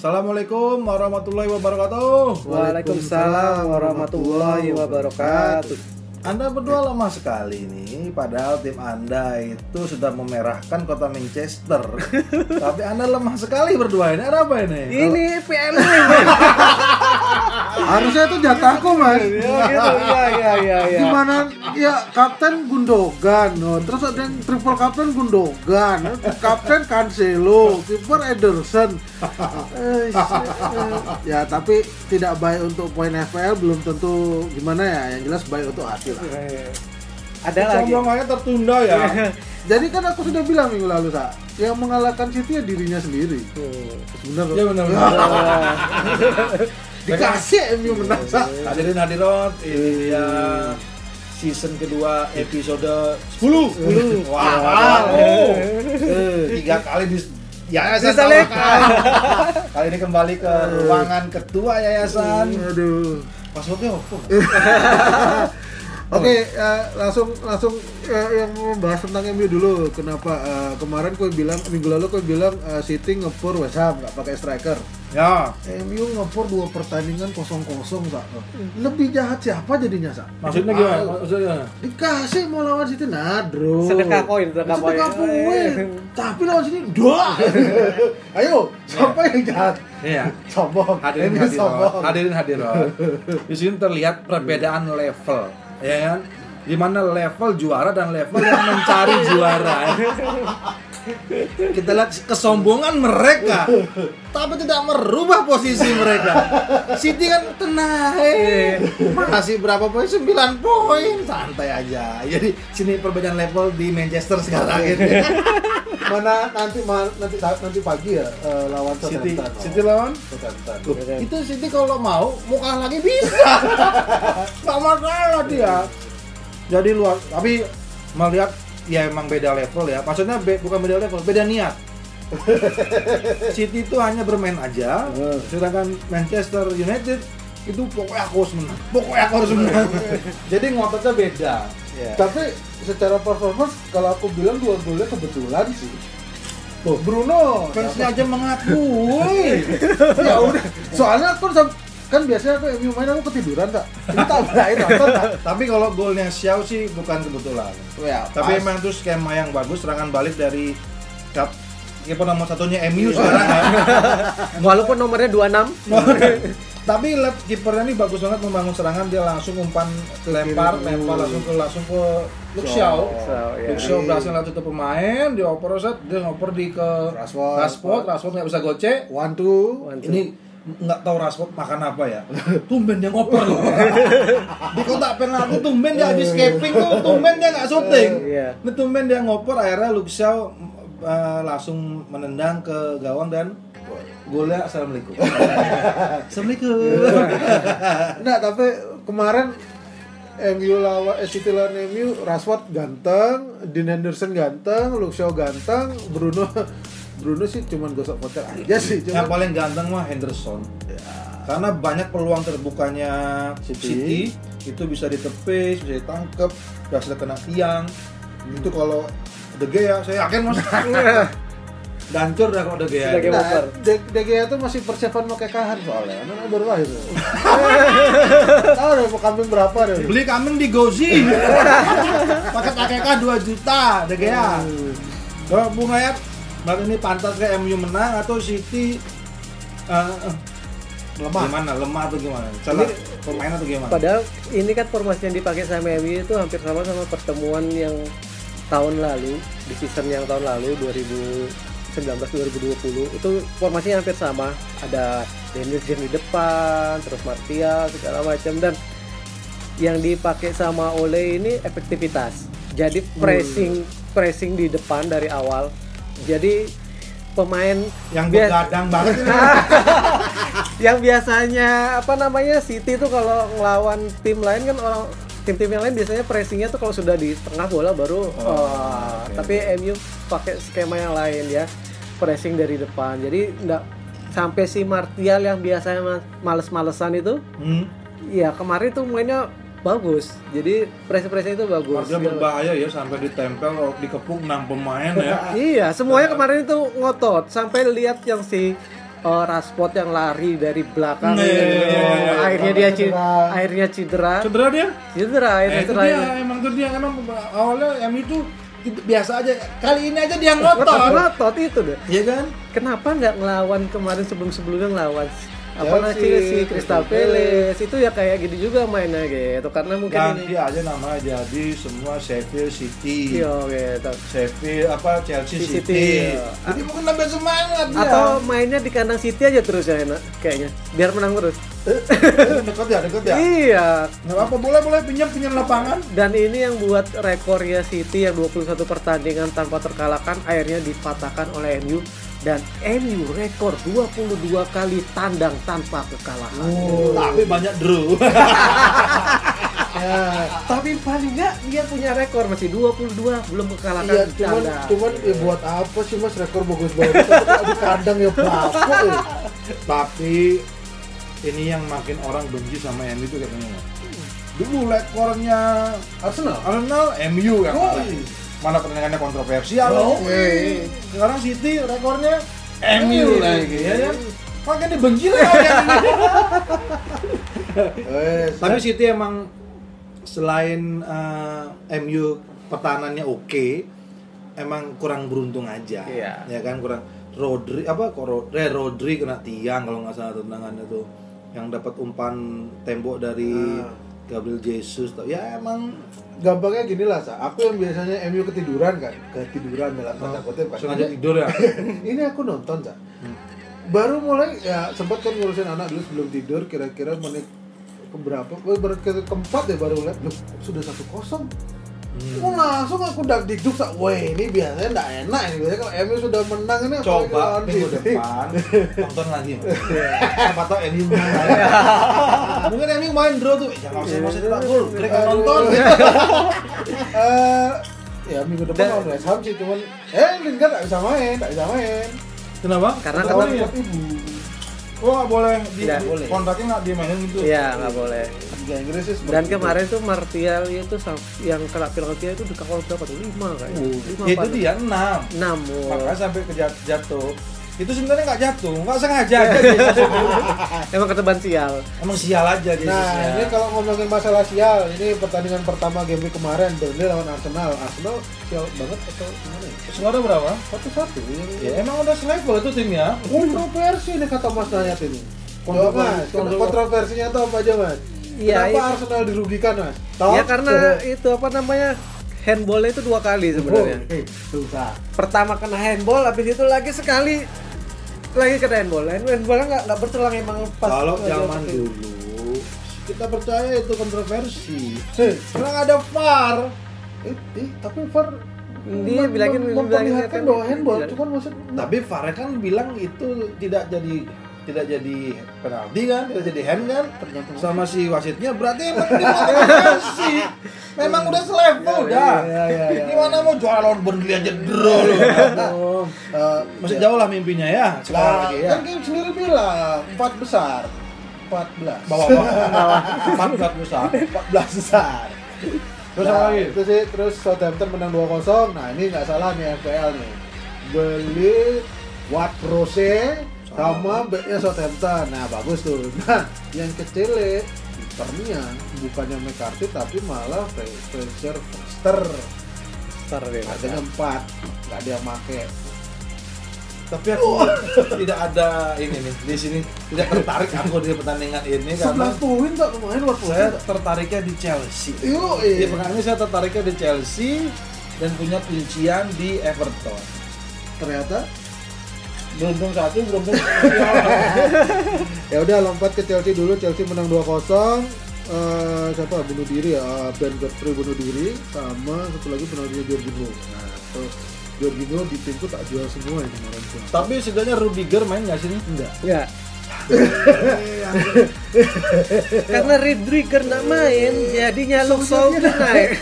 Assalamualaikum warahmatullahi wabarakatuh. Waalaikumsalam warahmatullahi wabarakatuh. Anda berdua lemah sekali nih, padahal tim Anda itu sudah memerahkan kota Manchester. Tapi Anda lemah sekali berdua ini. Ada apa ini? Ini PM Harusnya itu jatahku mas. Ya gitu, ya ya ya ya. Gimana? Ya kapten Gundogan, no. terus ada yang triple kapten Gundogan, kapten Cancelo, kiper Ederson. Eh, eh, ya tapi tidak baik untuk poin FPL belum tentu gimana ya. Yang jelas baik untuk hati lah. Ada lagi. Sombongannya tertunda ya. Jadi kan aku sudah bilang minggu lalu sa, yang mengalahkan City ya dirinya sendiri. Benar. Ya benar. Dikasih MU menang sa. Hadirin hadirat, ini dia season kedua episode 10. 10. Wah, wow. Tiga kali di yayasan Diselip. tawakan. Kali ini kembali ke ruangan ketua yayasan. Aduh. Passwordnya apa? Oke, eh, langsung langsung eh, yang membahas tentang MU dulu. Kenapa eh, kemarin kau bilang minggu lalu kau bilang eh, City ngepur West Ham nggak pakai striker. Ya, MU ngepur dua pertandingan kosong kosong tak. Lebih jahat siapa jadinya sa? maksudnya gimana? Maksudnya? Dikasih mau lawan City nadro. Sedekah koin, sedekah koin. Sedekah poin. Tapi lawan City doa. Ayo, siapa yang jahat? Iya. Sombong. Hadirin sombong. hadirin hadirat. Di sini terlihat perbedaan level, ya kan? Di mana level juara dan level yang mencari juara. Kita lihat kesombongan mereka, tapi tidak merubah posisi mereka. City kan tenang, eh. masih berapa poin? 9 poin, santai aja. Jadi sini perbedaan level di Manchester sekarang gitu. Mana nanti ma- nanti nanti pagi ya eh, lawan City. City lawan Southampton. itu Siti kalau mau mau kalah lagi bisa nggak masalah dia. Jadi luar tapi melihat ya emang beda level ya. Maksudnya be- bukan beda level beda niat. City itu hanya bermain aja Hmm. sedangkan Manchester United itu pokoknya aku harus menang. Pokoknya aku harus menang. Jadi ngototnya beda. Ya. Tapi secara performance kalau aku bilang dua golnya kebetulan sih. Tuh, Bruno. Fansnya aja mengakui ya udah. Soalnya aku kan biasanya aku MU main aku ketiduran tak. Ini tak nonton tak. tapi kalau golnya Xiao sih bukan kebetulan Ya, Tapi pas. emang itu skema yang bagus serangan balik dari kap kiper nomor satunya MU sekarang ya. Walaupun nomornya 26 Tapi lihat kipernya ini bagus banget membangun serangan dia langsung umpan lempar lempar langsung ke langsung ke Luxiao. Ya. Luxiao berhasil lewat itu pemain, dia oper set, dia ngoper di ke Rashford. Rashford, Rashford nggak bisa gocek. One two. One, two. Ini nggak tahu Rashford makan apa ya. Tumben dia ngoper loh. di kotak penalti tumben dia habis escaping tuh, tumben dia nggak syuting. Iya. Ini tumben dia ngoper akhirnya Luxiao eh, langsung menendang ke gawang dan golnya assalamualaikum. assalamualaikum. Nah, tapi kemarin MU lawan eh, City lawan MU, Rashford ganteng, Dean Henderson ganteng, Luke Shaw ganteng, Bruno Bruno sih cuman gosok kotor aja sih, Yang cuman paling ganteng mah Henderson. Karena banyak peluang terbukanya City, City. itu bisa ditepis, bisa ditangkep, bisa kena tiang. Itu kalau De Gea saya yakin mas. Dancur dah kalau De Gea. Nah. De, De Gea tuh masih persiapan mau kekahan soalnya, karena baru lahir. Tahu deh mau kambing berapa deh? Beli kambing di Gozi. Paket AKK 2 juta De Gea. Kalau Bung Hayat, malam ini pantas ke MU menang atau City eh, Lemah. Gimana? Lemah atau gimana? Salah pemain atau gimana? Padahal ini kan formasi yang dipakai sama MU itu hampir sama sama pertemuan yang tahun lalu di season yang tahun lalu 2019 2020 itu formasinya hampir sama ada Dennis James di depan terus Martial segala macam dan yang dipakai sama Ole ini efektivitas jadi pressing pressing di depan dari awal jadi pemain yang begadang banget yang biasanya apa namanya City itu kalau ngelawan tim lain kan orang tim-tim yang lain biasanya pressingnya tuh kalau sudah di tengah bola baru wah. oke. tapi MU pakai skema yang lain ya pressing dari depan jadi enggak sampai si Martial yang biasanya ma- males-malesan itu hmm. ya kemarin tuh mainnya bagus jadi pressing-pressing itu bagus Martial berbahaya ya sampai ditempel dikepung 6 pemain ya Iya, semuanya kemarin itu ngotot sampai lihat yang si oh, Rashford yang lari dari belakang Nah, gitu. iya, iya, iya. akhirnya dia Cedera. akhirnya cedera Cedera dia? cedera Eh, akhirnya itu cedera dia, emang itu dia emang awalnya M itu biasa aja. Kali ini aja dia ngotot. ngotot itu deh Iya kan? kenapa nggak ngelawan kemarin sebelum sebelumnya ngelawan apa Chelsea, Chelsea, Crystal Palace itu ya kayak gitu juga mainnya gitu karena mungkin Ganti ini aja namanya jadi semua Sheffield City. iya gitu Sheffield apa Chelsea City, City. iya. Jadi mungkin nambah semangat atau mainnya di kandang City aja terus ya enak kayaknya biar menang terus deket ya, deket ya. iya Nggak apa boleh boleh pinjam pinjam lapangan. dan ini yang buat rekornya City yang 21 pertandingan tanpa terkalahkan akhirnya dipatahkan oleh MU dan MU rekor 22 kali tandang tanpa kekalahan. Tapi banyak draw. Ya, tapi paling nggak dia punya rekor masih 22 belum kekalahan Iya, cuman tandang. cuman ya buat apa sih Mas rekor bagus-bagus tapi kalau di kandang ya apa ya. Tapi ini yang makin orang benci sama MU itu katanya. Dulu rekornya Arsenal. Arsenal MU yang Oh, kalah. iya. Mana pertandingannya kontroversial Oh, loh. iya. Sekarang City rekornya MU lagi ya kan. Makin dibenci lah Tapi City emang selain eh, MU pertahanannya oke, emang kurang beruntung aja. Iya. Ya kan kurang Rodri apa kok Ro- eh, Rodri kena tiang kalau nggak salah tendangannya tuh yang dapat umpan tembok dari Ah. Gabriel Jesus. Ya emang gampangnya gini lah, Sa. Aku yang biasanya MU ketiduran kan, ketiduran dalam tanda kutip kan. sengaja tidur ya. ini aku nonton Sa. baru mulai ya sempat kan ngurusin anak dulu sebelum tidur kira-kira menit keberapa oh, baru ke keempat ya baru lihat loh sudah satu kosong Oh, langsung aku dak dikduk sak wah ini biasanya nggak enak ini biasanya kalau MU sudah menang ini Coba minggu depan nonton lagi. Mas. Siapa tahu MU menang lagi. Mungkin MU main draw tuh. Jangan usah usah cetak gol. Nggak nonton. Eh, ya minggu depan lawan West Ham sih cuman eh Lingard nggak bisa main nggak bisa main Kenapa? Karena Kata ya? ibu Oh nggak boleh di Nggak di- boleh. kontraknya nggak dimainin gitu. Iya, nggak boleh. Liga Inggris sih Dan itu. kemarin tuh Martial itu yang kena penalti itu dikawal berapa tuh? 5 kayaknya. Uh, 5 itu dia enam. 6. Makanya sampai ke jat- jatuh. Itu sebenarnya nggak jatuh, nggak sengaja aja. dia. Emang keteban sial. Emang sial aja dia. Nah, ini kalau ngomongin masalah sial, ini pertandingan pertama game week kemarin Burnley lawan Arsenal. Arsenal sial banget atau gimana ya? Skor berapa? Satu-satu yang Ya emang udah selevel itu timnya. kontroversi nih kata Mas Nayat ini. Kontroversi, kontroversinya itu apa aja mas? Iya, Kenapa itu- Arsenal dirugikan mas? Tahu? Ya karena itu apa namanya? Handballnya itu dua kali sebenarnya. Oh, eh, susah. Pertama kena handball, habis itu lagi sekali lagi kena handball. Hand- Handballnya nggak nggak berselang emang pas. Kalau zaman dulu kita percaya itu kontroversi. Eh, Karena nggak ada VAR. eh, eh, tapi VAR Dia bilangin- mem- bilangin memperlihatkan kan- bahwa handball, iya. cuman maksud Tapi VAR kan bilang itu tidak jadi tidak jadi penalti kan, tidak jadi hand kan, Tergantung. sama si wasitnya berarti emang dia. Memang udah selevel udah. iya, iya, iya. Gimana mau juara lawan Burnley aja draw. Oh, eh, Masih jauh lah mimpinya ya. Sekarang Nah, lagi ya. kan game sendiri bilang empat besar, 14 Bawa bawah. Empat belas besar. 14 besar. Terus Nah, lagi? Itu sih terus Southampton menang 2-0. Nah, ini nggak salah nih FPL nih. Beli Wat Rose sama backnya Southampton. Nah, bagus tuh. Nah, yang kecil kipernya bukannya McCarthy tapi malah Fraser Foster. Ntar deh. Harganya 4. Nggak ada yang make. Tapi aku tidak ada ini nih di sini tidak tertarik aku di pertandingan ini karena 11 poin tak lumayan Wat saya tertariknya di Chelsea. Di iya. pekan ini saya tertariknya di Chelsea dan punya kuncian di Everton. Ternyata Beruntung satu, beruntung ya udah lompat ke Chelsea dulu Chelsea menang 2-0 Eh, siapa bunuh diri ya Ben Godfrey bunuh diri sama satu lagi penaltinya Jorginho nah itu Jorginho di timku tak jual semua ini kemarin tuh Tapi setidaknya Rudiger main nggak sih? Enggak. Ya. Karena Rodriguez nggak main, jadinya Luke Shaw naik.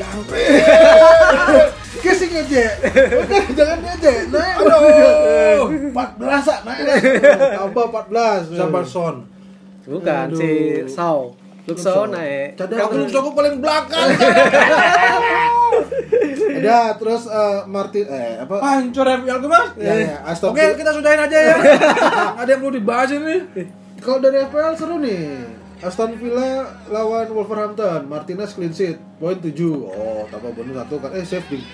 Kasih ngejek Oke, jangan ngejek naik Aduh, 14 sak naik tambah 14 Sabar Son. Bukan Aduh. si. Luke Shaw naik. Cadang. Aku aku paling belakang. Udah, terus eh, Martin eh apa? Hancur FPL gue mas. Ya, ya, Aston Oke kita sudahin aja ya. Ada yang perlu dibahas ini. Kalau dari FPL seru nih. Aston Villa lawan Wolverhampton, Martinez clean sheet, poin 7. Oh, tambah bonus satu kan. Eh, save nih.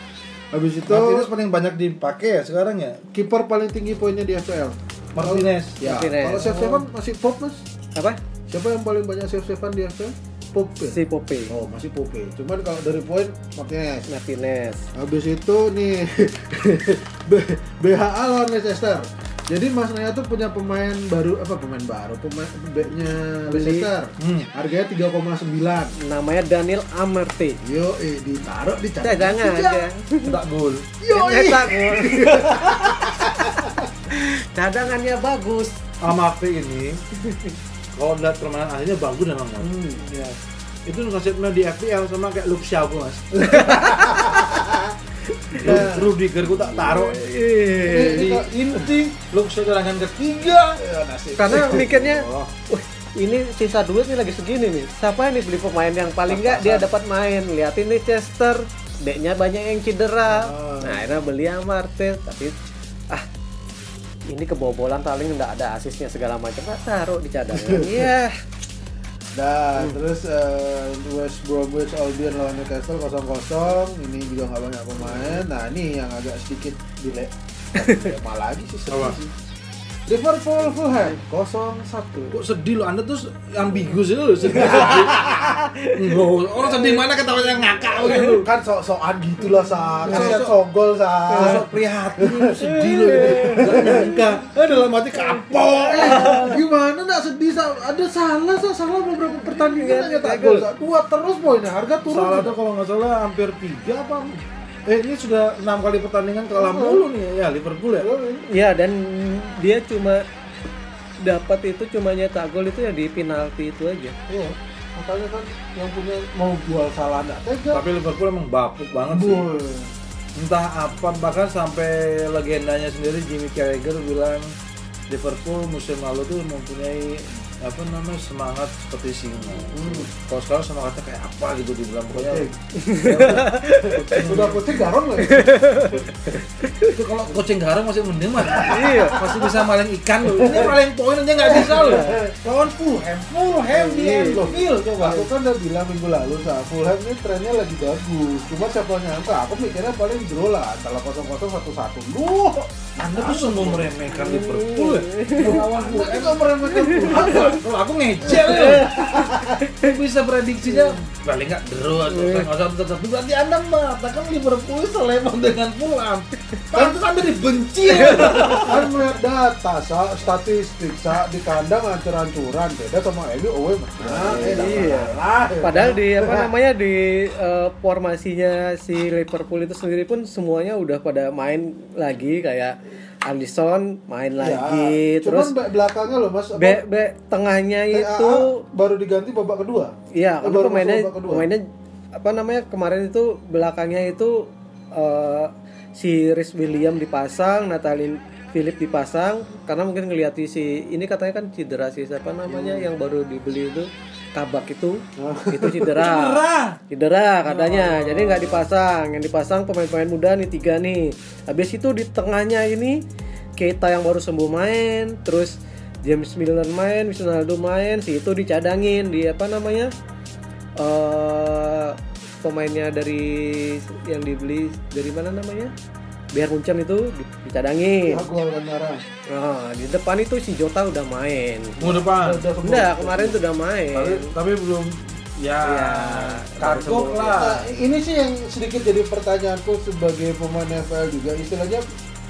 Habis itu Martinez paling banyak dipakai ya sekarang ya. kiper paling tinggi poinnya di FPL. Martinez. Ya, Martinez. kalau save savean masih Pop, Mas. Apa? Siapa yang paling banyak save savean di FPL? Pop ya? Si Pope. Oh, masih Pope. Cuman kalau dari poin Martinez. Martinez. Habis itu nih BHA lawan Leicester. Jadi Mas Naya tuh punya pemain baru apa pemain baru pemain backnya. Leicester. Hmm. Harganya 3,9. Namanya Daniel Amarte. Yo, eh ditaruh di Cadangan aja. Cetak gol. Yo, eh. Nyetak gol. Cadangannya bagus. Amate ini kalau lihat permainan aslinya bagus memang mas. Hmm, ya. Itu konsepnya di FPL sama kayak Luke Shaw mas. Nah. Rudiger tak taruh. Ini- ini- inti Shaw serangan ketiga. Ya, nasib. Karena mikirnya, Oh. wah ini sisa duit nih lagi segini nih. Siapa nih beli pemain yang paling nggak dia dapat main? Liatin nih Chester, deknya banyak yang cedera. Ah. Nah akhirnya beli Amarte, tapi ah ini kebobolan paling nggak ada asisnya segala macam. Ah, taruh di cadangan. Iya. Dan terus eh, West Bromwich Albion lawan Newcastle 0-0. Ini juga nggak banyak pemain. Nah, ini yang agak sedikit delay. Malah lagi sih Apa? sih. Liverpool Fulham 0-1. Kok sedih lo? Anda tuh ambigus itu loh, sedih. Nggak, orang sedih mana ketawanya ngakak gitu. Kan sok-sokan gitu lah sa. Kan lihat Sosok- sogol sa. Sosok prihatin itu sedih loh gitu. Gak nyangka. Eh dalam hati kapok. Gimana nak sedih sa? Ada salah sa salah beberapa pertandingan aja tak gol. Dua terus poinnya harga turun. Salah tuh kalau nggak salah hampir tiga apa? Eh ini sudah enam kali pertandingan kalah mulu nih ya Liverpool ya. Ya dan dia cuma dapat itu cuma nyetak gol itu ya di penalti itu aja. Iya. Makanya kan yang punya mau jual salah enggak tega. Tapi Liverpool emang bapuk banget sih. Boy. Entah apa bahkan sampai legendanya sendiri Jimmy Carragher bilang Liverpool musim lalu tuh mempunyai apa namanya semangat seperti singa. Kalau sekarang semangatnya kayak apa gitu dibilang pokoknya. Udah kucing garong lagi. itu kalau kucing garam masih mending mah. Iya. Masih bisa maling ikan loh. Ini maling poin aja nggak bisa loh. Lawan Fulham, Fulham di Iya. Anfield coba. Aku kan udah bilang minggu lalu sa, Fulham ini trennya lagi bagus. Cuma siapa nyangka, aku mikirnya paling draw lah, antara kosong kosong satu satu. Duh, Anda tuh sungguh meremehkan Liverpool ya. lawan Fulham juga meremehkan Fulham. Kalau aku ngejel ya. bisa prediksinya paling nggak draw atau nggak satu satu berarti anda mengatakan Liverpool seleman dengan Fulham. Pantas anda dibenci ya. kan melihat data, sa, statistik, sa, di kandang hancur-hancuran. Beda sama MU away? Eh, Iya. lah. Padahal di apa namanya di eh, formasinya si Liverpool itu sendiri pun semuanya udah pada main lagi kayak Alisson main Ya, lagi, terus belakangnya loh mas. bek bek tengahnya TAA itu baru diganti babak kedua. Iya, Eh, baru pemainnya kedua. pemainnya apa namanya kemarin itu belakangnya itu eh, si Rhys William dipasang, Natalie Philip dipasang karena mungkin ngeliat si ini katanya kan cedera si siapa namanya yang baru dibeli itu kabak itu itu cedera. Cedera? Katanya. Jadi nggak dipasang. Yang dipasang pemain-pemain muda nih tiga nih. Habis itu di tengahnya ini Keita yang baru sembuh main terus James Milner main Ronaldo main si itu dicadangin di apa namanya? Eh pemainnya dari yang dibeli dari mana namanya biar Munchen itu di- dicadangin Ya, marah. nah di depan itu si Jota udah main Minggu depan. Enggak, kemarin tuh udah main. Tapi, tapi belum ya, Iya. kagok Nah, lah. ini sih yang sedikit jadi pertanyaanku sebagai pemain FPL juga istilahnya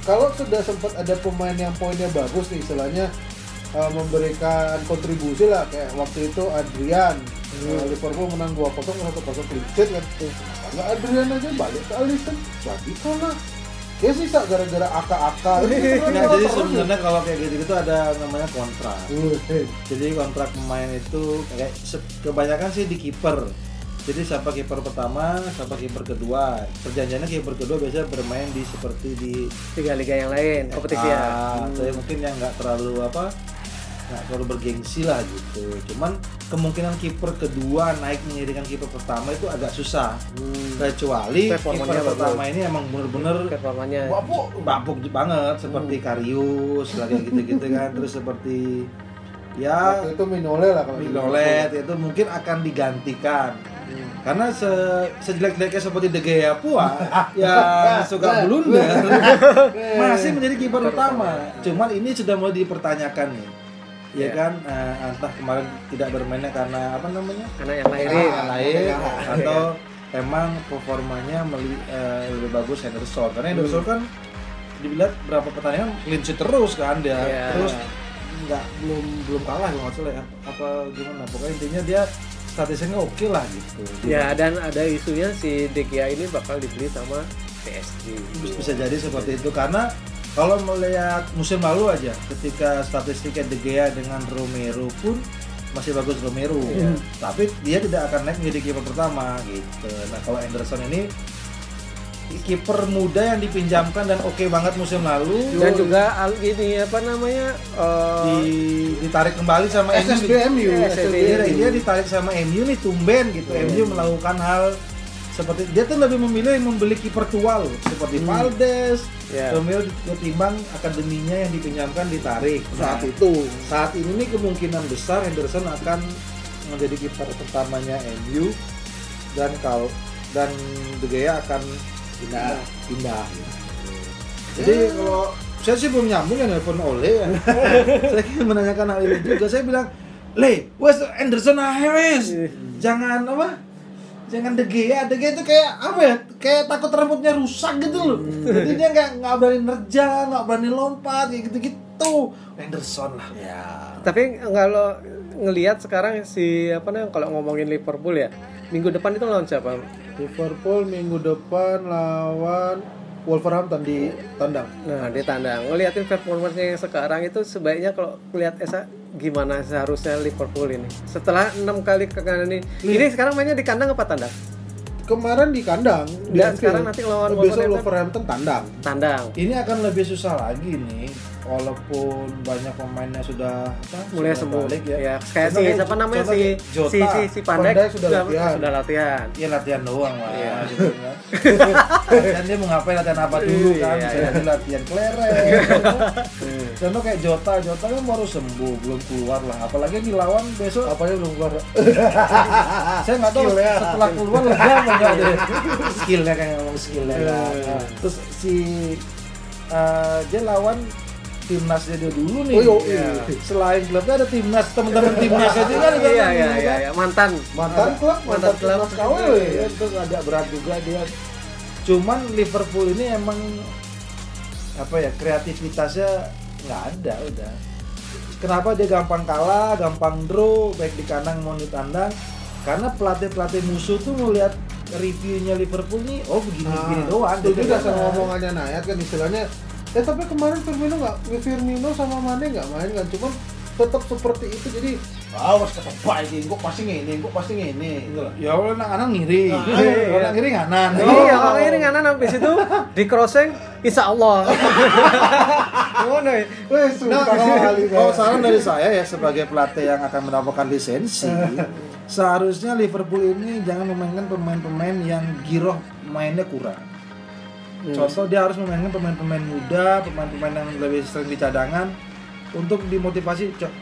kalau sudah sempat ada pemain yang poinnya bagus nih istilahnya uh, memberikan kontribusi lah kayak waktu itu Adrian uh, Liverpool menang 2-0 1-0 clean sheet kan nggak Adrian aja balik ke Alisson jadi kalah ya sisa gara-gara aka-aka kan Nah, jadi ya. sebenarnya kalau kayak gitu-gitu ada namanya kontrak. Jadi kontrak pemain itu kayak kebanyakan sih di kiper. Jadi siapa kiper pertama, siapa kiper kedua. Perjanjiannya kiper kedua biasanya bermain di seperti di Tiga liga yang lain kompetisi ya. Ah, saya mungkin yang nggak terlalu apa nggak terlalu bergengsi lah gitu. Cuman kemungkinan kiper kedua naik mengiringkan kiper pertama itu agak susah. Kecuali kiper pertama ini emang bener-bener performanya. Bapuk bapuk banget seperti Karius lagi gitu-gitu kan. Terus seperti ya Waktu itu Minole lah kalau Mignolet itu mungkin akan digantikan. Karena se sejelek-jeleknya seperti De Gea pua ya suka blunder masih menjadi kiper utama. Cuman ini sudah mulai dipertanyakan nih ya. Iya. kan? Eh, entah kemarin tidak bermainnya karena apa namanya? Karena yang lahirin Ah, lain. Atau emang performanya meli- eh, lebih bagus Henderson. Karena Henderson kan dilihat berapa pertandingan clean sheet terus kan dia. Iya. terus nggak belum belum kalah nggak salah ya. Apa gimana? Pokoknya intinya dia statistiknya oke lah gitu. Ya dan ada isunya si De Gea ini bakal dibeli sama PSG bisa jadi seperti itu karena kalau melihat musim lalu aja ketika statistiknya De Gea dengan Romero pun masih bagus Romero. Iya. tapi dia tidak akan naik menjadi kiper pertama gitu. Nah kalau Anderson ini kiper muda yang dipinjamkan dan oke banget musim lalu. Dan juga al- ini apa namanya eh, di, ditarik kembali sama MU SSBMU Iya, dia, ditarik sama MU nih tumben gitu. MU melakukan hal seperti dia tuh lebih memilih membeli kiper tua loh seperti Valdes. Ya. Romeo ketimbang akademinya yang dipinjamkan ditarik. Saat Nah, itu saat ini nih kemungkinan besar Henderson akan menjadi kiper pertamanya MU dan kalau dan De Gea akan pindah. Pindah. Jadi kalau saya sih belum nyambung ya nelfon Ole ya. Saya ingin menanyakan hal ini juga. Saya bilang Le, wes Anderson aja wes. Jangan apa jangan De Gea De Gea itu kayak apa ya kayak takut rambutnya rusak gitu loh. Jadi dia nggak nggak berani nerjang nggak berani lompat kayak gitu gitu Anderson lah. Ya. Tapi kalau ngelihat sekarang si apa namanya kalau ngomongin Liverpool ya minggu depan itu lawan siapa? Liverpool minggu depan lawan Wolverhampton di tandang. Nah, di tandang. Ngeliatin performanya yang sekarang itu sebaiknya kalau lihat Esa gimana seharusnya Liverpool ini. Setelah enam kali ke kandang ini. Ini sekarang mainnya di kandang apa tandang? kemarin di kandang Dan sekarang nanti lawan besok. Wolverhampton tandang Tandang. ini akan lebih susah lagi nih walaupun banyak pemainnya sudah apa, Mulai sudah sembuh. balik Ya, ya, kayak si siapa namanya si Jota. si si si Pandai Pandai sudah latihan. Sudah latihan. Iya latihan doang lah. Iya. gitu kan. Dan dia mau ngapain latihan apa dulu kan? Iya, Bisa iya. jadi latihan kelereng. Contoh kayak Jota, Jota kan baru sembuh, belum keluar lah. Apalagi dilawan besok. apanya belum keluar Saya nggak tahu setelah keluar lega apa enggak. Skillnya kayak ngomong skillnya kan. Iya. Terus si eh, dia lawan timnasnya dia dulu nih. Oh, iya. Ya. Selain klubnya ada timnas, teman-teman timnasnya juga di Iya iya gitu iya kan. iya mantan. mantan klub mantan klub. klub KW ya itu agak berat juga dia cuman Liverpool ini emang apa ya kreativitasnya nggak ada udah kenapa dia gampang kalah gampang draw baik di kandang maupun di tandang karena pelatih pelatih musuh tuh ngeliat reviewnya Liverpool nih oh begini begini doang itu juga kan. sama omongannya Nayat kan istilahnya ya tapi kemarin Firmino nggak Firmino sama Mane nggak main kan cuman tetap seperti itu jadi awas kata baik kok pasti ngene kok pasti ngene gitu loh ya Allah anak anak ngiri Ah, iya. anak ngiri nganan Iya, kalau ini kanan habis itu di crossing insya Allah. Ngono ya. Kali Kalau saran dari saya ya sebagai pelatih yang akan mendapatkan lisensi, seharusnya Liverpool ini jangan memainkan pemain-pemain yang giroh mainnya kurang. Contoh dia harus memainkan pemain-pemain muda, pemain-pemain yang lebih sering di cadangan untuk dimotivasi "Cok,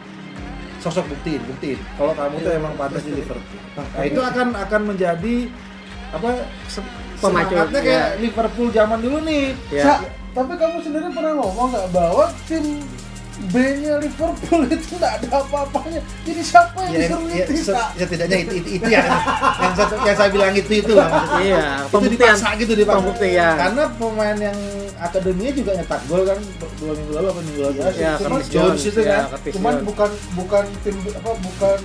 sosok buktiin, buktiin. Kalau kamu tuh emang pantas di Liverpool. Nah, itu akan akan menjadi apa semangatnya kayak ya. Liverpool zaman dulu nih. Ya. Sa, tapi kamu sendiri pernah ngomong nggak bahwa tim B-nya Liverpool itu nggak ada apa-apanya. Jadi siapa yang ya, disuruh ya, itu? se- Sa? setidaknya itu, itu, itu yang yang, satu, yang saya bilang itu itu lah maksudnya. Iya, itu pembuktian. dipaksa gitu dipaksa. Pembuktian. karena pemain yang akademinya juga nyetak gol kan dua minggu lalu apa minggu lalu Iya, Ya, Cuman Curtis Jones itu ya, kan. Cuman Jones. bukan bukan tim apa bukan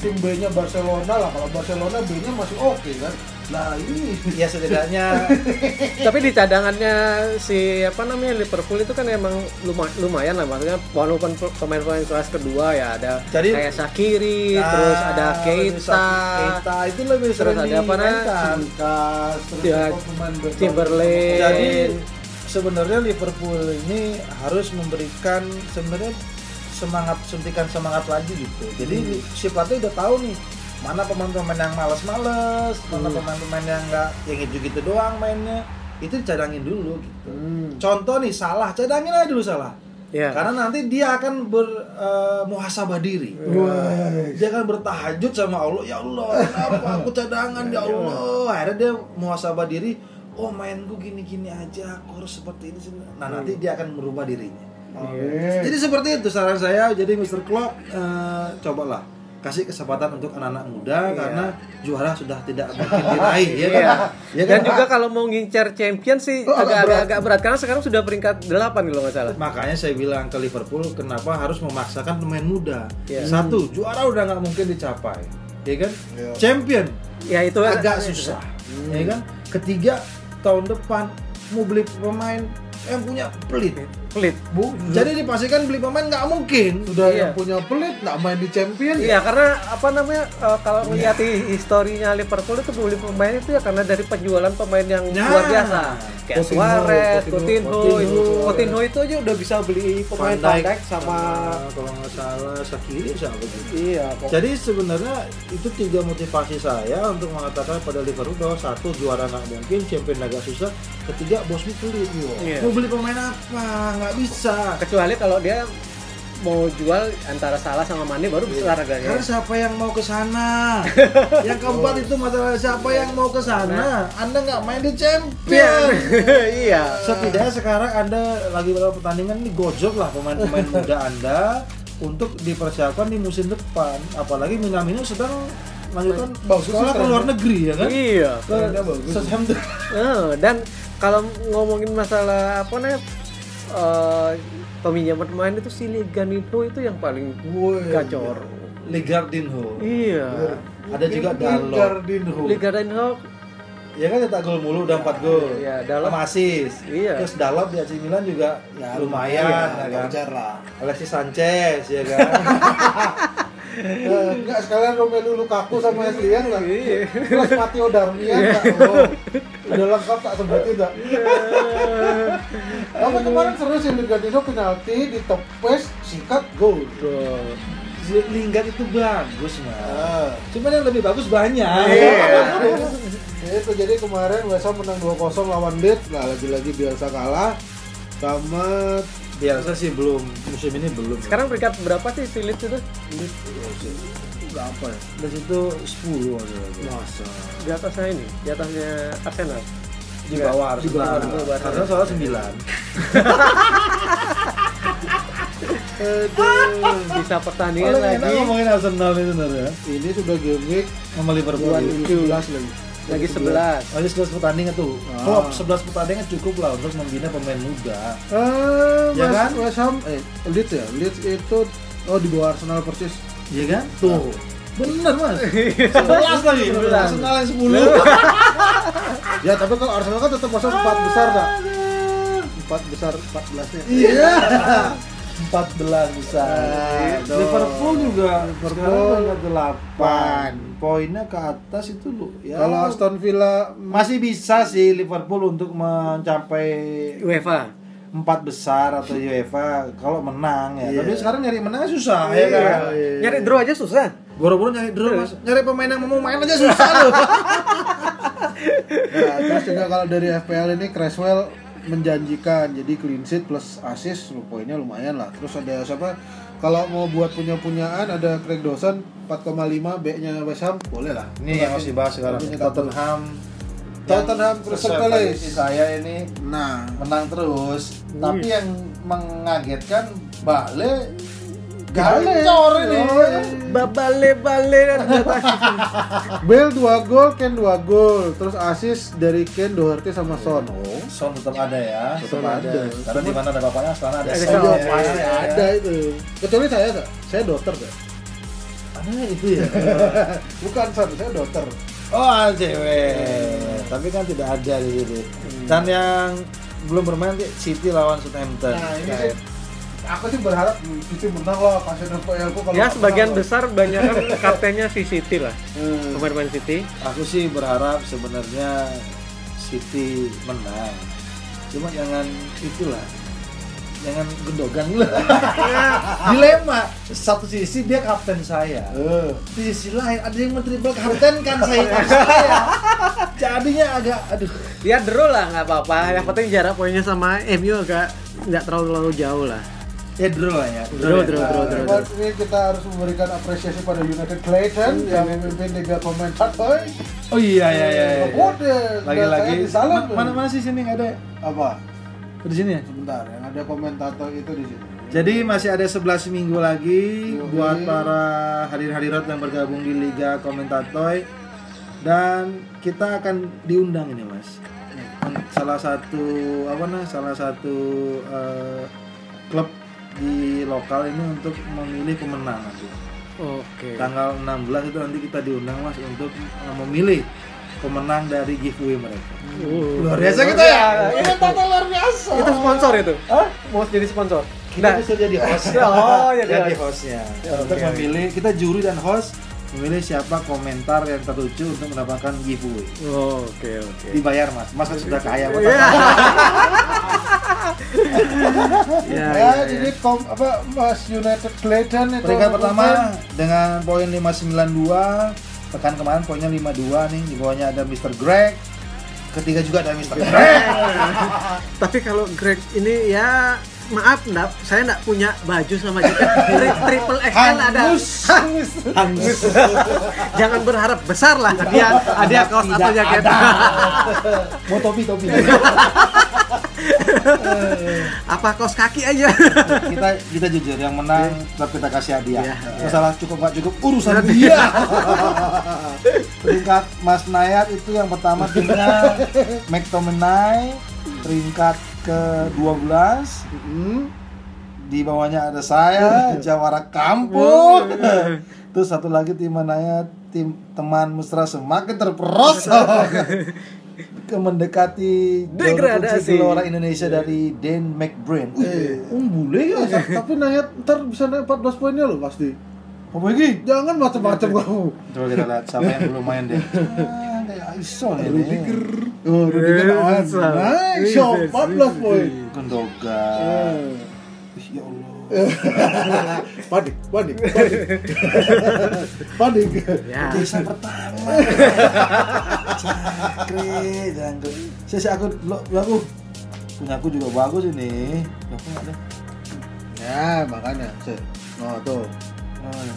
tim B-nya Barcelona lah. Kalau Barcelona B-nya masih oke kan. Nah ini ya setidaknya Tapi di cadangannya si apa namanya Liverpool itu kan emang luma- lumayan lah maksudnya walaupun pe- pemain-pemain kelas kedua ya ada Jadi- kayak Shakiri, Nah, terus ada Keita, Keita itu lebih terus sering ada apa. Lukas terus Ya, pemain Chamberlain. jadi sebenarnya Liverpool ini harus memberikan sebenarnya semangat suntikan semangat lagi gitu. Jadi si pelatih udah tahu nih mana pemain-pemain yang males-males, mana Hmm. pemain-pemain yang nggak yang gitu-gitu doang mainnya. Itu dicadangin dulu gitu. Hmm. Contoh nih salah, cadangin aja dulu salah. Ya. Karena nanti dia akan ber muhasabah diri. Wah. Dia akan bertahajud sama Allah, ya Allah, kenapa aku cadangan ya Allah. Akhirnya dia muhasabah diri, oh mainku gini-gini aja, aku harus seperti ini. Nah nanti dia akan merubah dirinya. Amin. Jadi seperti itu saran saya. Jadi Mr. Klopp eh, cobalah kasih kesempatan untuk anak-anak muda karena juara sudah tidak mungkin diraih ya kan? Iya. Ya Dan kan? juga kalau mau ngincar champion sih Oh, agak agak berat. agak berat karena sekarang sudah peringkat 8 kalau nggak salah. Makanya saya bilang ke Liverpool kenapa harus memaksakan pemain muda. Iya. Satu, juara udah nggak mungkin dicapai, ya kan? Iya. Champion Ya itu agak susah, ya kan? Ketiga, tahun depan mau beli pemain yang punya pelit. Pelit. Bu, jadi dipastikan beli pemain nggak mungkin. Sudah Iya. yang punya pelit nggak main di champion Iya karena apa namanya eh, kalau melihat hi- historinya Liverpool itu beli pemain itu ya karena dari penjualan pemain yang Ya. luar biasa kayak Coutinho, Suarez, Coutinho, Coutinho, Coutinho. Coutinho itu aja udah bisa beli pemain Van Dijk sama kalau nggak salah Sakiri siapa gitu. iya kok. Jadi sebenarnya itu tiga motivasi saya untuk mengatakan pada Liverpool bahwa satu juara nggak mungkin, champion agak susah, ketiga bosmu pelit. Iya. Mau beli pemain apa? Nggak bisa. kecuali kalau dia mau jual antara salah sama Mane baru besar harganya. Karena siapa yang mau ke sana? yang keempat itu masalah siapa yang mau ke sana? Anda nggak main di champion. iya. Setidaknya sekarang Anda lagi beberapa pertandingan ini gojok lah pemain-pemain muda Anda untuk dipersiapkan di musim depan. Apalagi Minamino sedang melanjutkan Bagus sekolah ke luar negeri ya kan? Iya. Ke. Southampton. Eh, dan kalau ngomongin masalah apa namanya eh, peminjaman pemain itu si Liganito itu yang paling gacor. Ligardinho. Iya. Ada juga Dalot. Gardinho. Liganito Ya kan cetak gol mulu udah 4 gol. Iya, Dalot. Sama. Iya. Terus Dalot di AC Milan juga Ya, lumayan lumayan, ya kan. lah. Alexis Sanchez ya kan. Enggak sekalian Romelu Lukaku sama Eslian lah. Iya. Plus Matteo Darmian enggak. Oh. Udah lengkap tak sebutin enggak. Tapi kemarin seru sih Gardinho penalti ditepes sikat gol. Lingard itu bagus mah. Ah. Cuman yang lebih bagus banyak. Iya. Ya, itu jadi kemarin West Ham menang 2-0 lawan Leeds. Nah, lagi-lagi biasa kalah sama Biasa sih belum musim ini belum. Sekarang peringkat berapa sih si Leeds itu? enggak apa ya? Dari situ 10 aja. Masa. Di atasnya ini, di atasnya Arsenal. Di bawah Di bawah, di bawah. Karena soalnya 9. Aduh, bisa pertandingan Paling enak lagi. ngomongin Arsenal itu benar ya. Ini sudah game week Sama Liverpool. 2011 lagi. Lagi 11. Lagi 11 pertandingan tuh. Ah. Klopp 11 pertandingan cukup lah untuk membina pemain muda. Eh, Ya West, kan? West Ham eh Leeds ya. Leeds itu oh di bawah Arsenal persis. Iya kan? Tuh. Bener mas. 11 lagi. 11. Arsenal yang 10. Ya, tapi kalau Arsenal kan tetap masuk empat besar, tak? Empat besar 14-nya. Iya. 14 besar. Liverpool juga Liverpool sekarang peringkat 8. 8. Poinnya ke atas itu lu. Ya. Kalau Aston Villa masih bisa sih Liverpool untuk mencapai UEFA. empat besar atau UEFA kalau menang ya. Iya. Tapi sekarang nyari menang susah ya Iya, kan. iya. Nyari draw aja susah. Boro-boro nyari draw mas. Nyari pemain yang mau main aja susah loh. Nah, terus juga kalau dari FPL ini Creswell menjanjikan jadi clean sheet plus assist poinnya lumayan lah. Terus ada siapa? Kalau mau buat punya-punyaan ada Craig Dawson 4,5 B-nya West Ham boleh lah. Ini yang masih bahas sekarang. Tottenham. Tottenham Crystal Palace. saya ini Nah, menang terus. Wih. Tapi yang mengagetkan Bale Bale. gacor ini. Babale bale Bale 2 gol, Ken 2 gol, terus assist dari Ken Doherty sama Son. Oh, Son tetap ada ya. Tetap Son ada. Karena di mana ada bapaknya, sekarang ada Ada Son. Ya. pasti ada itu. Kecuali saya, tak? saya dokter, tak? Ada itu ya. Bukan Son, saya dokter. Oh, cewek. Tapi kan tidak ada di sini. Dan yang belum bermain di City lawan Southampton. Nah, ini sih aku sih berharap City menang lah FPL ku kalau Ya sebagian menang, besar banyak kan kaptennya si City lah. Hmm. Pemain-pemain City. Aku sih berharap sebenarnya City menang. Cuma jangan itulah. Jangan gendogan lu. Dilema. Satu sisi dia kapten saya. Eh, Di sisi lain ada yang men-triple kapten kan saya. saya. Jadinya agak aduh. Ya draw lah nggak apa-apa. Yang penting jarak poinnya sama MU agak nggak terlalu terlalu jauh lah. Ya draw lah ya. Draw, draw, draw, draw. Nah, ini kita harus memberikan apresiasi pada United Clayton yang memimpin tiga komentator. Oh iya iya iya. iya. Lagi-lagi. Mana mana sih sini nggak ada? ya? Apa? Oh, Di sini ya? Sebentar, yang ada komentator itu di sini. Jadi masih ada 11 minggu lagi Yoi. buat para hadir-hadirat yang bergabung di Liga Komentatoy dan kita akan diundang ini mas salah satu apa nah salah satu eh, klub di lokal ini untuk memilih pemenang nanti Oke. tanggal 16 itu nanti kita diundang mas untuk eh, memilih pemenang dari giveaway mereka Uh. luar biasa kita ya Komentator luar biasa. Itu sponsor itu? Hah? Mau jadi sponsor? kita Nah, bisa jadi host Oh, jadi jadi host. hostnya Ya, untuk oke. memilih kita juri dan host memilih siapa komentar yang terlucu untuk mendapatkan giveaway Oh, Oke oke. dibayar mas mas kan sudah kaya Mas. Iya. Ya, Ya, ya, ya. jadi kom, apa Mas United Clayton itu peringkat pertama dengan poin 592 pekan kemarin poinnya 52 nih di bawahnya ada Mr. Greg ketiga juga ada Mr. Greg Tapi kalau Greg ini ya maaf enggak, saya enggak punya baju sama jaket Tri- triple XL ada. Hangus. Hangus. Hangus. Jangan berharap besar lah dia dia kaos atau jaket. ada. mau topi topi Apa kaos kaki aja. kita kita jujur yang menang tetap kita kasih hadiah. Iya. masalah cukup nggak cukup urusan dia. Peringkat Mas Nayat itu yang pertama timnya McTominay peringkat ke 12 Hmm. di bawahnya ada saya Jawara Kampung terus satu lagi tim Nayat tim teman mesra semakin terperosok mendekati Degradasi. gelora Indonesia dari Dan McBrain. Eh. Um bule ya. Tapi Nayat ntar bisa naik 14 poinnya loh pasti. Apa lagi? Jangan macam-macam kamu. Coba kita lihat siapa yang belum main deh. Ah, Aiso nih. Rudiger. Oh, Rudiger. Naik, shot 14 poin. Gundogan. Panik, panik, panik. panik. Ya. Desa pertama. Cakre, jangkrik. Saya aku aku punya aku juga bagus ini. Ada? Ya, makanya. Oh, tuh. Oh,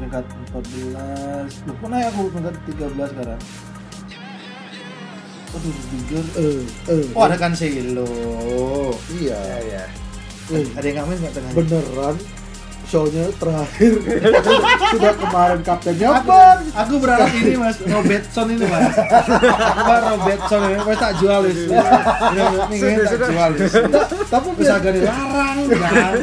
peringkat 14. Loh, kok naik aku peringkat 13 sekarang? Aduh, Rudiger. Eh, eh. Oh, ada Cancelo. Iya. ya. Eh, Ada yang ngamen nggak tengah? beneran show-nya terakhir. Sudah kemarin kaptennya Aku, apa aku berharap ini mas Robertson ini mas. Pak Robertson ini mas tak jual wis Minggu tak sudah. jual wis tapi bisa gak dilarang kan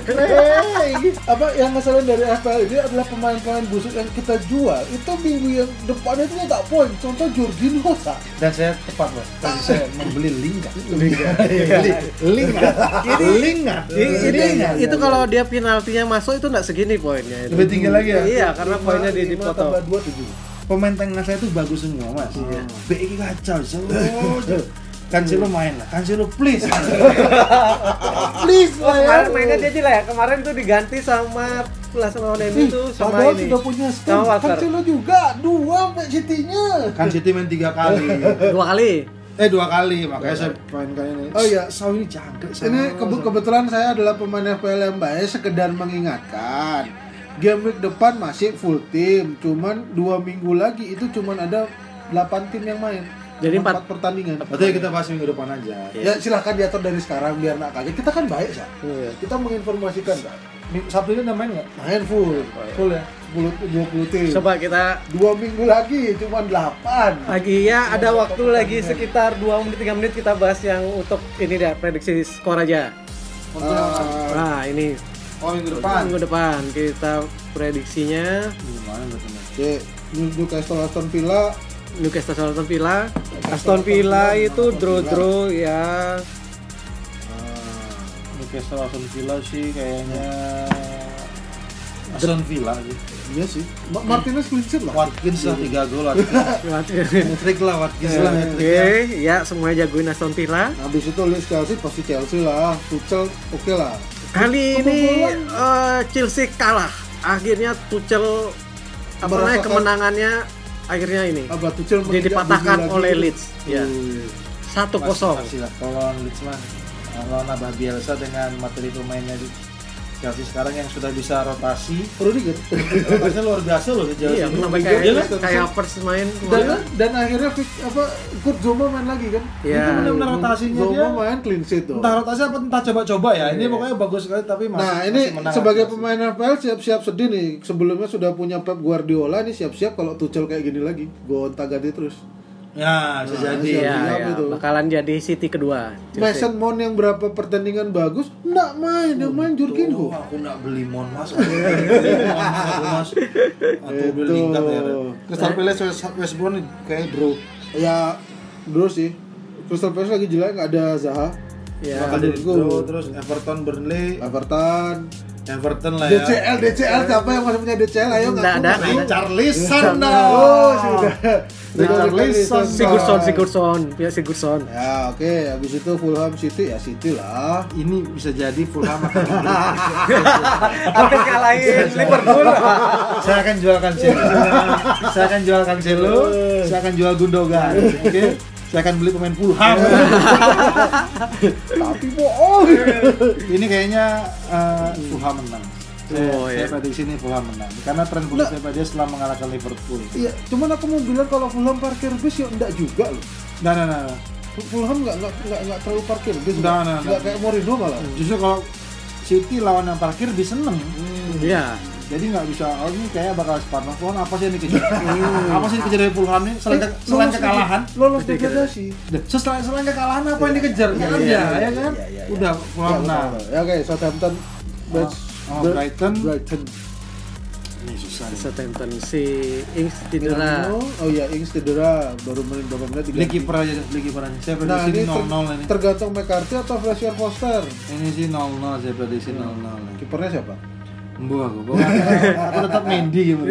apa yang ngeselin dari FPL ini adalah pemain-pemain busuk yang kita jual. Itu minggu yang depannya itu nggak poin. Contoh Jorginho sa. Dan saya tepat mas. Tadi saya membeli Lingard Lingard. Lingard Lingard I- ini itu kalau dia penaltinya masuk itu enggak segini poinnya itu. Lebih tinggi lagi ya? Iya, karena poinnya di Lima dipotong. tambah dua tujuh pemain tengah saya tuh bagus semua mas Iya. BI kacau so Cancelo main lah Cancelo please please Oh, lah ya kemarin mainnya dia aja lah ya. Kemarin tuh diganti sama Plus sama Ih, tuh sama padahal ini. sudah punya Walker. Cancelo juga dua City-nya kan City main tiga kali Dua kali. Eh dua kali makanya saya main kali ini Oh iya. Sau ini Sau. Ini kebe- kebetulan saya adalah pemain FPL yang baik sekedar mengingatkan Game week depan masih full tim Cuman dua minggu lagi itu cuman ada 8 tim yang main Jadi Cuma empat- pertandingan Berarti kita bahas minggu depan aja Ya silahkan diatur dari sekarang biar nak kaget Kita kan baik Sa. Iya. Kita menginformasikan Sabtu ini udah main nggak? Main full Full ya? 10 20 tim Coba kita Dua minggu lagi cuman 8 lagi ya ada waktu lagi sekitar 2 menit 3 menit kita bahas yang untuk ini deh prediksi skor aja. Ah, Nah, ini Oh minggu depan. minggu depan kita prediksinya Gimana berarti? Oke, Newcastle Aston Villa Newcastle Aston Villa. Aston Villa itu draw-draw ya Newcastle Aston Villa sih kayaknya Aston Villa sih. Iya sih Ma- Martinez clean sheet lah Watkins lah 3 gol Watkins. Trik lah Watkins lah Oke, ya semuanya jagoin Aston Villa. Habis itu Leeds Chelsea pasti Chelsea lah Tuchel oke lah Kali ini eh, Chelsea kalah. Akhirnya Tuchel apa namanya kemenangannya akhirnya ini Apa Tuchel dia menginjak dipatahkan oleh? Leeds. Ya. Wih. Satu kosong. Kalau Leeds mah lawan Abah Bielsa dengan materi pemainnya di Chelsea sekarang yang sudah bisa rotasi Rudiger. rotasinya luar biasa loh di Chelsea Iya, ini. sampai Iya, kayak iya, kayak Pers main dan kemarin. dan akhirnya Vic- apa Kurt Zuma main lagi kan? Iya. Itu benar-benar rotasinya Zuma dia main clean sheet tuh. entah rotasi apa entah coba-coba ya ini Iya. pokoknya bagus sekali tapi masih Nah ini masih menang sebagai Chelsea. pemain FPL siap-siap sedih nih. Sebelumnya sudah punya Pep Guardiola nih siap-siap kalau Tuchel kayak gini lagi. Gonta ganti terus. Ya bisa Nah, jadi iya. itu. bakalan jadi City kedua. Mason Mount yang berapa pertandingan bagus nggak main, yang main Tuh, Jorginho. aku nak beli Mon Mas aku beli aku Mas atau beli Itu. Lingard ya Crystal Palace West, West Brom nih, kayak draw Ya dulu sih. Crystal Palace lagi jelek nggak ada Zaha. Ya. bakal jadi draw terus Everton Burnley Everton, Everton lah ya DCL, DCL siapa yang masih punya DCL? Ayo Nggak ada. Charlison Oh, dong sudah. Richarlison. Sigurdsson, Sigurdsson, ya Sigurdsson. Ya oke, habis itu Fulham City ya City lah. ini bisa jadi Fulham akan kalahin Liverpool. saya akan jual Cancelo saya akan jual Cancelo saya akan jual Gundogan oke saya akan beli pemain Fulham Tapi bohong. ini kayaknya Fulham menang Oh, saya, iya. saya prediksi ini Fulham menang karena tren positifnya dia setelah mengalahkan Liverpool Iya, cuman aku mau bilang kalau Fulham parkir bis ya enggak juga loh. nah nah nah Fulham enggak enggak enggak, enggak terlalu parkir bis. Enggak, enggak, enggak kayak Mourinho malah. justru kalau City lawan yang parkir lebih seneng Iya. Jadi nggak bisa oh ini kayak bakal sepadan Fulham apa sih yang dikejar apa sih yang dikejar dari Fulham ini selain, ke- selain kekalahan Lolos degradasi. selain selain kekalahan apa yang dikejar nggak ada Iya, ya kan udah Fulham menang Ya oke, Southampton Bridge, Oh, Brighton. Brighton. ini susah Southampton si Ings cedera. Oh iya, Ings cedera baru main berapa menit Beli tiga. kiper aja, beli kiper aja. Saya Nah, prediksi ini ter- 0-0 ini. tergantung McCarthy atau Fraser Foster. Ini sih 0-0 saya prediksi 0-0. ini. Kipernya siapa? Embu aku. Pokoknya aku tetap Mendy gitu.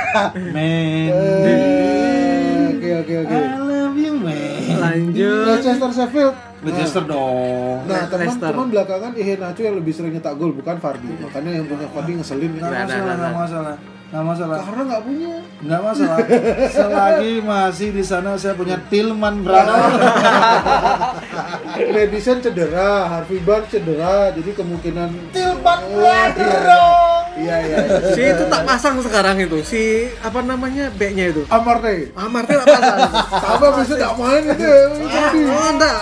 Mendy. Eh, Oke oke oke. I love you, man. Lanjut. Leicester Sheffield. Leicester dong. Nah, Leicester. teman-teman belakangan Iheanacho yang lebih sering nyetak gol bukan Fardi. Makanya yang punya Fardi ngeselin Nggak Nggak ada, masalah, nggak nggak ada. masalah. Nggak masalah. Karena nggak punya. Nggak masalah. Selagi masih di sana saya punya Tillman brother. Madison cedera, Harvey Barnes cedera, jadi kemungkinan Tillman Oh, brother iya. Iya iya. Si itu tak pasang sekarang itu. Si apa namanya B-nya itu. Amarte. Amarte tak pasang. Sama bisa nggak main itu. ya, Fardi. Oh, enggak.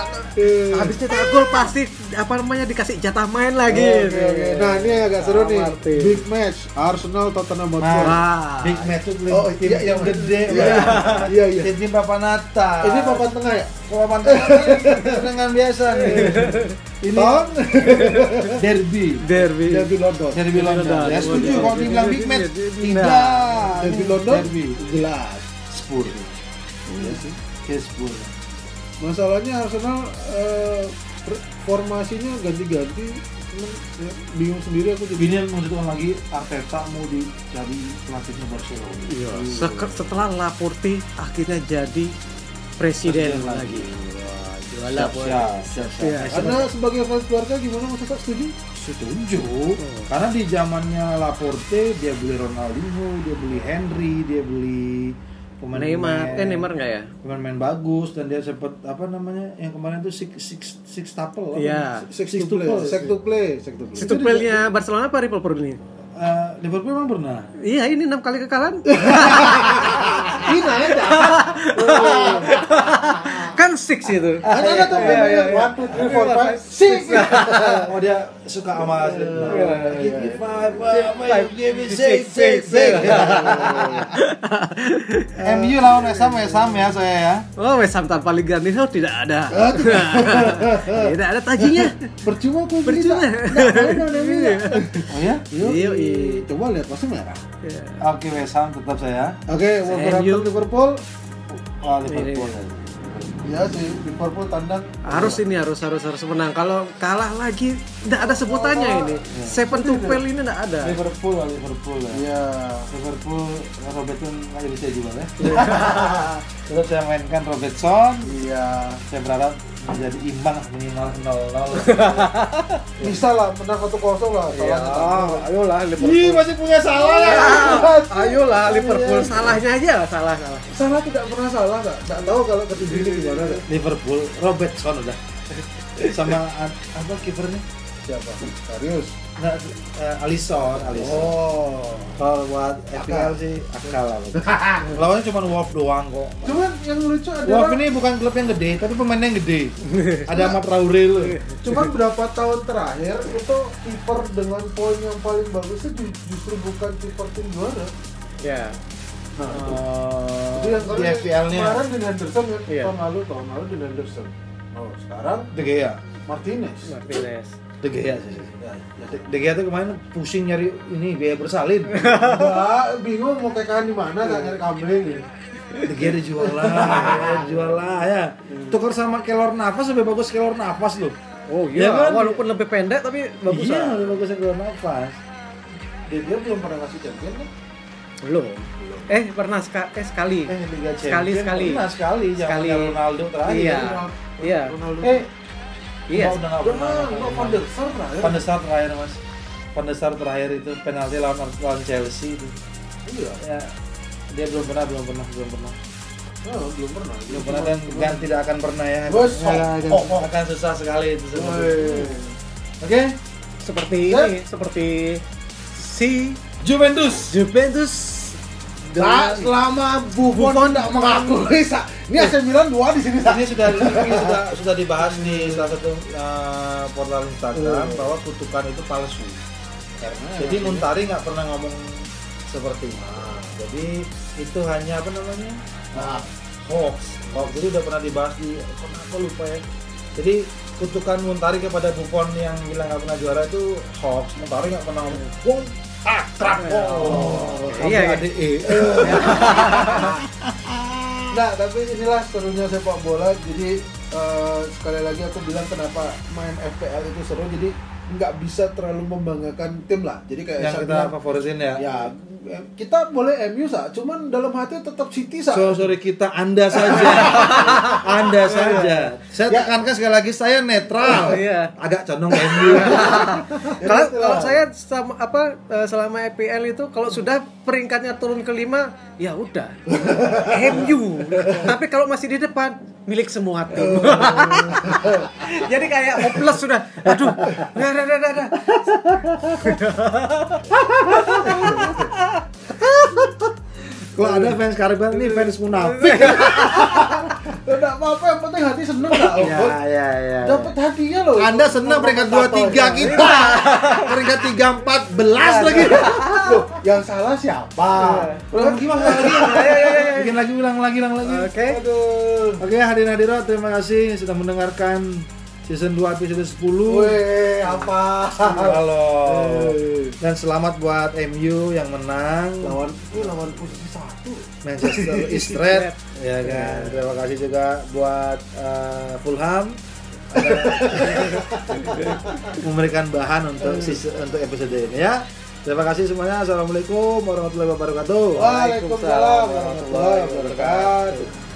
Habis cetak gol pasti apa namanya dikasih jatah main lagi. Oke, oke. Nah ini agak seru nih, big match Arsenal Tottenham Hotspur. Wah. Big match itu Oh, tim iya, yang iya. gede. Iya, iya, iya. Tim papan atas. Ini papan tengah ya? papan tengah dengan biasa nih. Ini Ton, derby. Derby. Derby London. Derby London. London. Ya setuju kalau dibilang big match. Tidak. Derby London, Derby. jelas. Spur. Iya sih. Spur. Masalahnya Arsenal eh, formasinya ganti-ganti, ya, bingung sendiri aku jadi. Ini yang menunjukkan lagi Arteta mau dicari pelatihnya Barcelona. Iya. Setelah Laporte akhirnya jadi presiden Presiden lagi. Wah, juara Siap, siap, siap, siap. Iya. Anda sebagai fans keluarga gimana Mas Ustaz setuju? setuju karena di zamannya Laporte dia beli Ronaldinho dia beli Henry dia beli pemain Neymar, eh Neymar enggak ya? pemain-pemain bagus dan dia sempat apa namanya yang kemarin tuh six six six tuple apa? Iya. Six, Six to play, tuple. six to play, six to play. Situ play-nya Barcelona apa Liverpool ini? Eh, Liverpool memang pernah Iya, ini enam kali kekalahan. Ini aja. kan six itu. Ada ada tuh Iya, iya, iya. one two three four five six. oh dia suka sama. Iya, Give me five, five, give me six, six, six. MU lawan West Ham, West Ham ya saya ya. Oh, West Ham tanpa Ligarniso tidak ada. tidak ada tajinya. Percuma kok Percuma. Oh ya? Iya. Coba lihat pasti merah. Oke West Ham tetap saya. Oke, Wolverhampton. Liverpool. Oh Liverpool. Ya sih, Liverpool tandang. Harus ini harus harus harus menang. Kalau kalah lagi tidak ada sebutannya ini. Seven to fail ini tidak ada. Liverpool lah Liverpool ya. Iya. Liverpool Robertson nggak jadi saya juga ya. Tetap saya mainkan Robertson. Iya. Saya berharap Jadi imbang minimal 0-0. Bisa lah menang 1-0 lah. Ya, satu. ayolah Ih, Liverpool. masih punya salah ya. Ayolah Liverpool salahnya aja salah salah. Salah tidak pernah salah kak. Tidak tahu kalau ketiga ini gimana kak. Liverpool, Robertson udah. Sama apa kipernya? Siapa? Serius. Nggak, eh, Alisson, Alisson. Oh. Kalau buat FPL sih akal lah. Lawannya cuma Wolf doang kok. Cuman yang lucu Wolf adalah ini bukan klub yang gede, tapi pemain yang gede. Ada Ahmad Traore loh. cuman berapa tahun terakhir itu kiper dengan poin yang paling bagus itu ju- justru bukan kiper tim juara. Ya. Nah, itu. Oh, Itu yang di FPL-nya. Kemarin Dean Henderson kan Iya. tahun lalu tahun lalu Dean Henderson. Oh sekarang De Gea. Martinez. Martinez. De Gea sih. Ya, ya. De- De Gea tuh kemarin pusing nyari ini biaya bersalin. Mbak, bingung mau kekahan di mana tak nyari kambing ya. De Gea dijual lah, dijual lah ya. Tukar sama Kelor Navas lebih bagus Kelor Navas loh. Oh Ya iya, kan? walaupun lebih pendek tapi bagus iya, lah. lebih bagus Kelor Navas. Dia, dia belum pernah ngasih champion kan? Belum. Eh pernah ska- eh sekali. Eh, Liga Sekali, sekali. Pernah sekali, Sekali. sekali. Ronaldo terakhir. Iya. Iya. Ronaldo. Eh, Iya. Mbak udah nggak pernah. terakhir. Van der Sar terakhir mas. Terakhir itu penalti lawan lawan Chelsea itu. Iya. Ya, dia belum pernah, belum pernah, belum pernah, Oh, belum pernah. belum pernah dan, dan tidak akan pernah ya. Bos, Ya, akan, oh, oh. akan susah sekali itu. Oke, Seperti Sep. ini, seperti si Juventus. Juventus dengan selama Buffon tidak mengakui, Sa. Ini AC Milan dua di sini, Sa. Ini sudah ini sudah sudah dibahas di salah satu uh, portal Instagram bahwa kutukan itu palsu. Jadi Muntari nggak pernah ngomong seperti itu. Jadi itu hanya apa namanya? Nah, hoax. Hoax. Jadi udah pernah dibahas di kenapa lupa ya. Jadi kutukan Muntari kepada Buffon yang bilang nggak pernah juara itu hoax. Muntari nggak pernah ngomong. Akrab. Oh, Iya, iya. Sampai ADE. Nah, tapi inilah serunya sepak bola. Jadi eh, sekali lagi aku bilang kenapa main FPL itu seru. Jadi nggak bisa terlalu membanggakan tim lah. Jadi kayak yang kita favoritin ya. ya kita boleh MU sa, cuman dalam hati tetap City sa. So, sorry kita Anda saja. anda saja. Saya Ya. tekankan sekali lagi saya netral. Iya. Agak condong ke MU. kalau gitu kalau saya sama apa eh, selama EPL itu kalau sudah peringkatnya turun ke lima ya udah MU tapi kalau masih di depan milik semua tim jadi kayak hopeless sudah aduh dah dah dah dah, dah. Kalau ada fans Kariban ini fans munafik. Tidak apa-apa, yang penting hati seneng lah. Oh, ya, ya, ya. Dapat hadiah loh. Anda senang peringkat 23 kita. peringkat 3 14 lagi. Loh, yang salah siapa? Ulang lagi, ulang lagi. Bikin lagi, ulang lagi, ulang lagi. oke. Oke, hadirin hadirat terima kasih sudah mendengarkan season 2 episode 10. Weh, apa? Halo. Dan selamat buat MU yang menang. Lawan ini lawan posisi satu. Manchester East Red ya kan terima kasih juga buat eh, Fulham memberikan bahan untuk sis- untuk episode ini ya terima kasih semuanya assalamualaikum warahmatullahi wabarakatuh Waalaikumsalam warahmatullahi wabarakatuh.